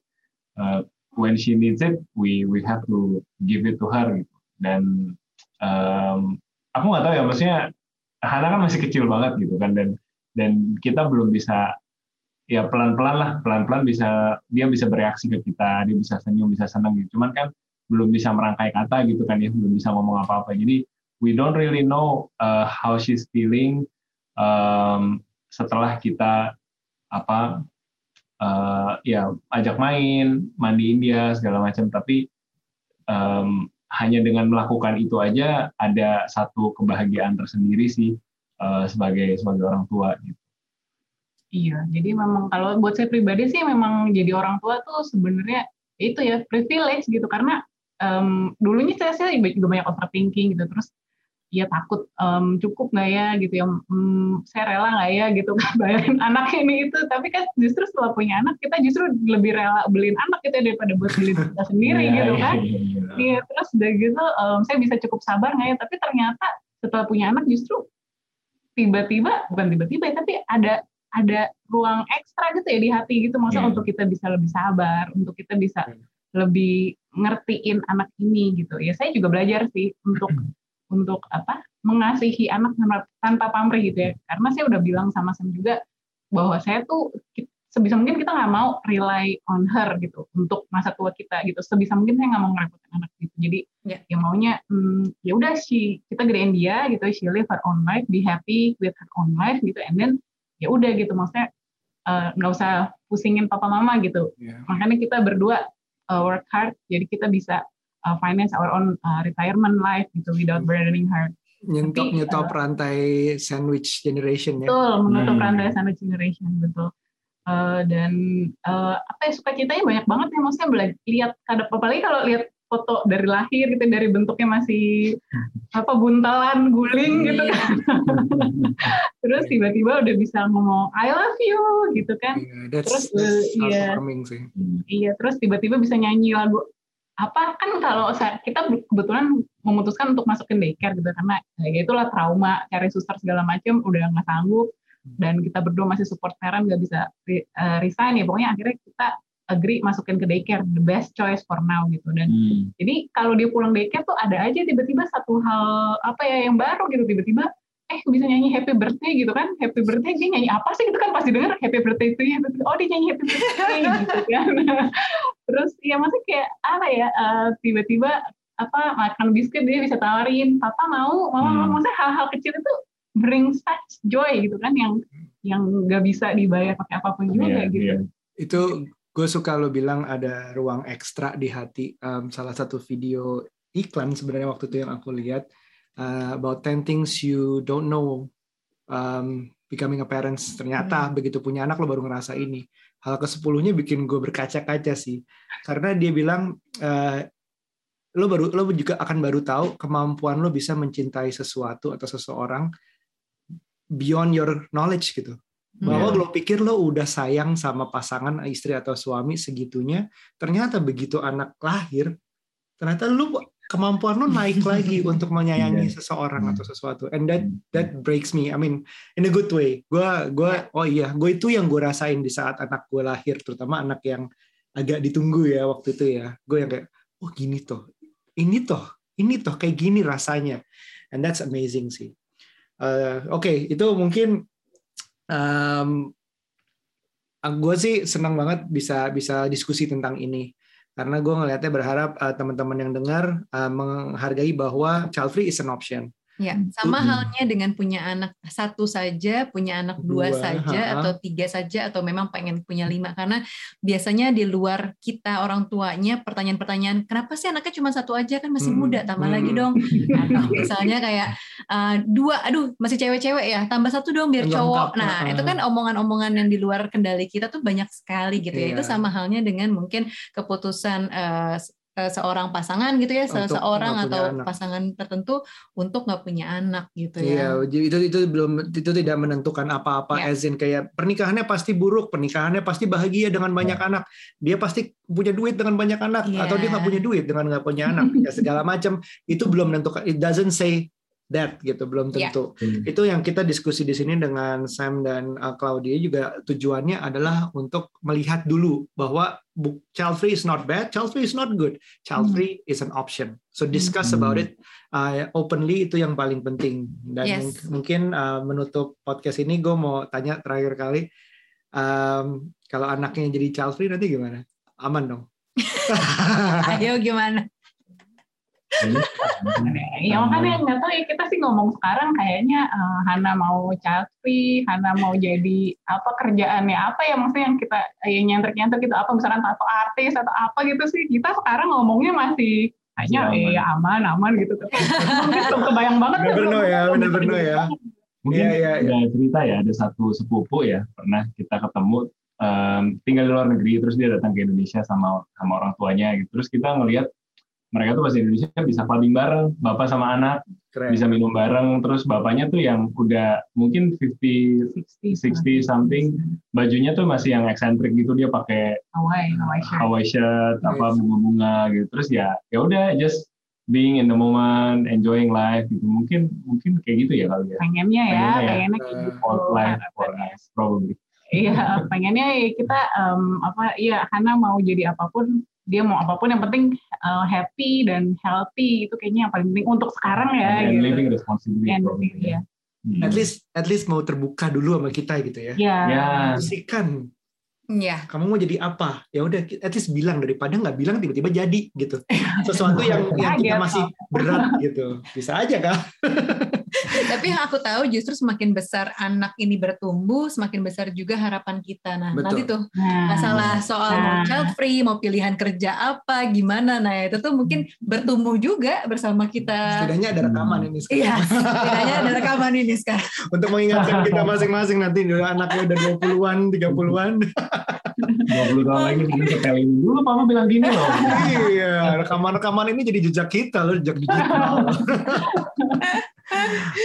uh, when she needs it we we have to give it to her gitu. Dan um, aku nggak tahu ya maksudnya Hana kan masih kecil banget gitu kan dan dan kita belum bisa ya pelan-pelan lah pelan-pelan bisa dia bisa bereaksi ke kita dia bisa senyum bisa senang gitu. Cuman kan belum bisa merangkai kata gitu kan ya belum bisa ngomong apa-apa. Jadi we don't really know uh, how she's feeling um, setelah kita apa uh, ya ajak main mandiin dia segala macam. Tapi um, hanya dengan melakukan itu aja ada satu kebahagiaan tersendiri sih uh, sebagai sebagai orang tua gitu Iya, jadi memang kalau buat saya pribadi sih memang jadi orang tua tuh sebenarnya itu ya privilege gitu. Karena um, dulunya saya saya juga banyak overthinking gitu. Terus ya takut um, cukup nggak ya gitu ya um, saya rela nggak ya gitu bayarin anak ini itu. Tapi kan justru setelah punya anak kita justru lebih rela beliin anak kita gitu ya daripada buat beli kita sendiri yeah, gitu kan. iya yeah, yeah. yeah, terus udah gitu um, saya bisa cukup sabar nggak ya. Tapi ternyata setelah punya anak justru tiba-tiba bukan tiba-tiba ya, tapi ada ada ruang ekstra gitu ya di hati gitu. Maksudnya yeah. untuk kita bisa lebih sabar untuk kita bisa yeah. lebih ngertiin anak ini gitu. Ya saya juga belajar sih untuk untuk apa mengasihi anak tanpa, tanpa pamrih gitu ya. Karena saya udah bilang sama Sam juga bahwa saya tuh sebisa mungkin kita nggak mau rely on her gitu untuk masa tua kita gitu. Sebisa mungkin saya nggak mau ngerepotin anak gitu. Jadi yeah. ya maunya hmm, ya udah si kita gedein dia gitu. She live her own life be happy with her own life gitu. And then ya udah gitu maksudnya eh, nggak uh, usah pusingin papa mama gitu yeah. makanya kita berdua uh, work hard jadi kita bisa uh, finance our own uh, retirement life gitu without hmm. burdening her nyentuh nyetop uh, rantai sandwich generation ya betul menutup hmm. rantai sandwich generation betul uh, dan uh, apa ya sukacitanya banyak banget ya maksudnya belajar lihat kadang apalagi kalau lihat foto dari lahir gitu dari bentuknya masih apa buntalan guling gitu iya. kan. Terus tiba-tiba udah bisa ngomong I love you gitu kan. Yeah, that's, terus that's iya. sih. iya terus tiba-tiba bisa nyanyi lagu. Apa kan kalau kita kebetulan memutuskan untuk masuk ke daycare gitu karena ya itulah trauma cari suster segala macam udah nggak sanggup. Dan kita berdua masih support parent nggak bisa eh, resign ya. Pokoknya akhirnya kita agree masukin ke daycare the best choice for now gitu. Dan hmm. jadi kalau dia pulang daycare tuh ada aja tiba-tiba satu hal apa ya yang baru gitu. Tiba-tiba eh bisa nyanyi happy birthday gitu kan. Happy birthday dia nyanyi apa sih gitu kan pasti denger happy birthday itu ya oh dia nyanyi happy birthday gitu kan. Terus ya masih kayak apa ya uh, tiba-tiba apa makan biskuit dia bisa tawarin papa mau mama hmm. mau maksudnya hal-hal kecil itu bring such joy gitu kan yang yang nggak bisa dibayar pakai apa pun juga yeah, gitu. yeah. itu gue suka lo bilang ada ruang ekstra di hati. Um, salah satu video iklan sebenarnya waktu itu yang aku lihat uh, about 10 things you don't know um, becoming a parents. Ternyata hmm. begitu punya anak lo baru ngerasa ini. Hal ke sepuluhnya bikin gue berkaca-kaca sih. Karena dia bilang uh, lo baru lo juga akan baru tahu kemampuan lo bisa mencintai sesuatu atau seseorang beyond your knowledge gitu bahwa yeah. lo pikir lo udah sayang sama pasangan istri atau suami segitunya ternyata begitu anak lahir ternyata lo kemampuan lo naik lagi untuk menyayangi yeah. seseorang atau hmm. sesuatu. And that hmm. that breaks me. I mean in a good way. Gue gue oh iya gue itu yang gue rasain di saat anak gue lahir terutama anak yang agak ditunggu ya waktu itu ya. Gue yang kayak oh gini toh. Ini toh. Ini toh kayak gini rasanya. And that's amazing sih. Uh, oke okay, itu mungkin um, gue sih senang banget bisa bisa diskusi tentang ini. karena gue ngelihatnya berharap uh, teman-teman yang dengar uh, menghargai bahwa child free is an option. Ya, sama hmm. halnya dengan punya anak satu saja, punya anak dua, dua saja, ha -ha. atau tiga saja, atau memang pengen punya lima. Karena biasanya di luar kita orang tuanya pertanyaan-pertanyaan, kenapa sih anaknya cuma satu aja kan masih muda, tambah hmm. lagi dong. Atau misalnya kayak uh, dua, aduh masih cewek-cewek ya, tambah satu dong biar cowok. Nah itu kan omongan-omongan yang di luar kendali kita tuh banyak sekali gitu ya. Itu iya. sama halnya dengan mungkin keputusan uh, seorang pasangan gitu ya, untuk seorang atau anak. pasangan tertentu untuk nggak punya anak gitu ya. Iya, itu itu belum itu tidak menentukan apa-apa. Ya. Ezin kayak pernikahannya pasti buruk, pernikahannya pasti bahagia dengan banyak ya. anak. Dia pasti punya duit dengan banyak anak, ya. atau dia nggak punya duit dengan nggak punya anak. ya segala macam itu belum menentukan. It doesn't say that gitu belum ya. tentu. Yeah. Itu yang kita diskusi di sini dengan Sam dan uh, Claudia juga tujuannya adalah untuk melihat dulu bahwa child free is not bad, child free is not good, child hmm. free mm. is an option. So discuss mm. about it uh, openly itu yang paling penting. Dan yes. mungkin uh, menutup podcast ini gue mau tanya terakhir kali um, kalau anaknya jadi child free nanti gimana? Aman dong. Ayo gimana? Ya makanya nggak tahu ya kita sih ngomong sekarang kayaknya uh, Hana mau child free, Hana mau jadi apa kerjaannya apa ya maksudnya yang kita ya nyenter-nyenter gitu apa misalkan atau artis atau apa gitu sih kita sekarang ngomongnya masih hanya eh aman aman gitu. Tapi mungkin kebayang banget bener bener ya bener bener ya. Mungkin ya, ya, ya. cerita ya ada satu sepupu ya pernah kita ketemu um, tinggal di luar negeri terus dia datang ke Indonesia sama sama orang tuanya gitu. Terus kita ngelihat mereka tuh bahasa Indonesia bisa clubbing bareng, bapak sama anak, Keren. bisa minum bareng, terus bapaknya tuh yang udah mungkin 50, 60, 60 something, bajunya tuh masih yang eksentrik gitu, dia pakai Hawaii, Hawaii shirt, Hawaii shirt apa bunga-bunga gitu, terus ya ya udah just being in the moment, enjoying life gitu, mungkin mungkin kayak gitu ya kali ya. Pengennya ya, pengennya, ya. pengennya kayak gitu. For life, for us, probably. Iya, pengennya kita um, apa? Iya, Hana mau jadi apa pun dia mau apa pun yang penting uh, happy dan healthy itu kayaknya yang paling penting untuk sekarang ya. And gitu. living responsibly. And living, ya. At least at least mau terbuka dulu sama kita gitu ya. Iya. Yeah. Musikan Iya. Kamu mau jadi apa? Ya udah, at least bilang daripada nggak bilang tiba-tiba jadi gitu. Sesuatu yang yang kita masih berat gitu. Bisa aja kan? Tapi yang aku tahu justru semakin besar anak ini bertumbuh, semakin besar juga harapan kita. Nah, Betul. nanti tuh nah, masalah soal nah. mau child free, mau pilihan kerja apa, gimana. Nah, itu tuh mungkin bertumbuh juga bersama kita. Setidaknya ada rekaman ini sekarang. Iya, setidaknya ada rekaman ini sekarang. Untuk mengingatkan kita masing-masing nanti anaknya udah 20-an, 30-an. 20 tahun lagi kita setelin dulu mama bilang gini loh. iya, rekaman-rekaman ini jadi jejak kita loh, jejak digital.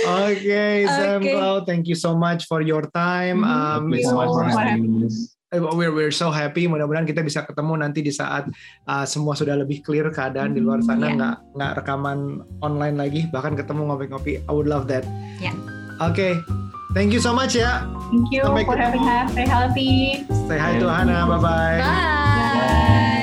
Oke, okay, Sam okay. Cloud, thank you so much for your time. Um, thank you so much for having us. We're, we're so happy. Mudah-mudahan kita bisa ketemu nanti di saat uh, semua sudah lebih clear keadaan di luar sana, nggak yeah. nggak rekaman online lagi, bahkan ketemu ngopi-ngopi. I would love that. Yeah. Oke, okay. Thank you so much ya. Thank you Sampai for ketemu. having us. Stay healthy. Stay hi to Hana. Bye-bye. Bye. Bye.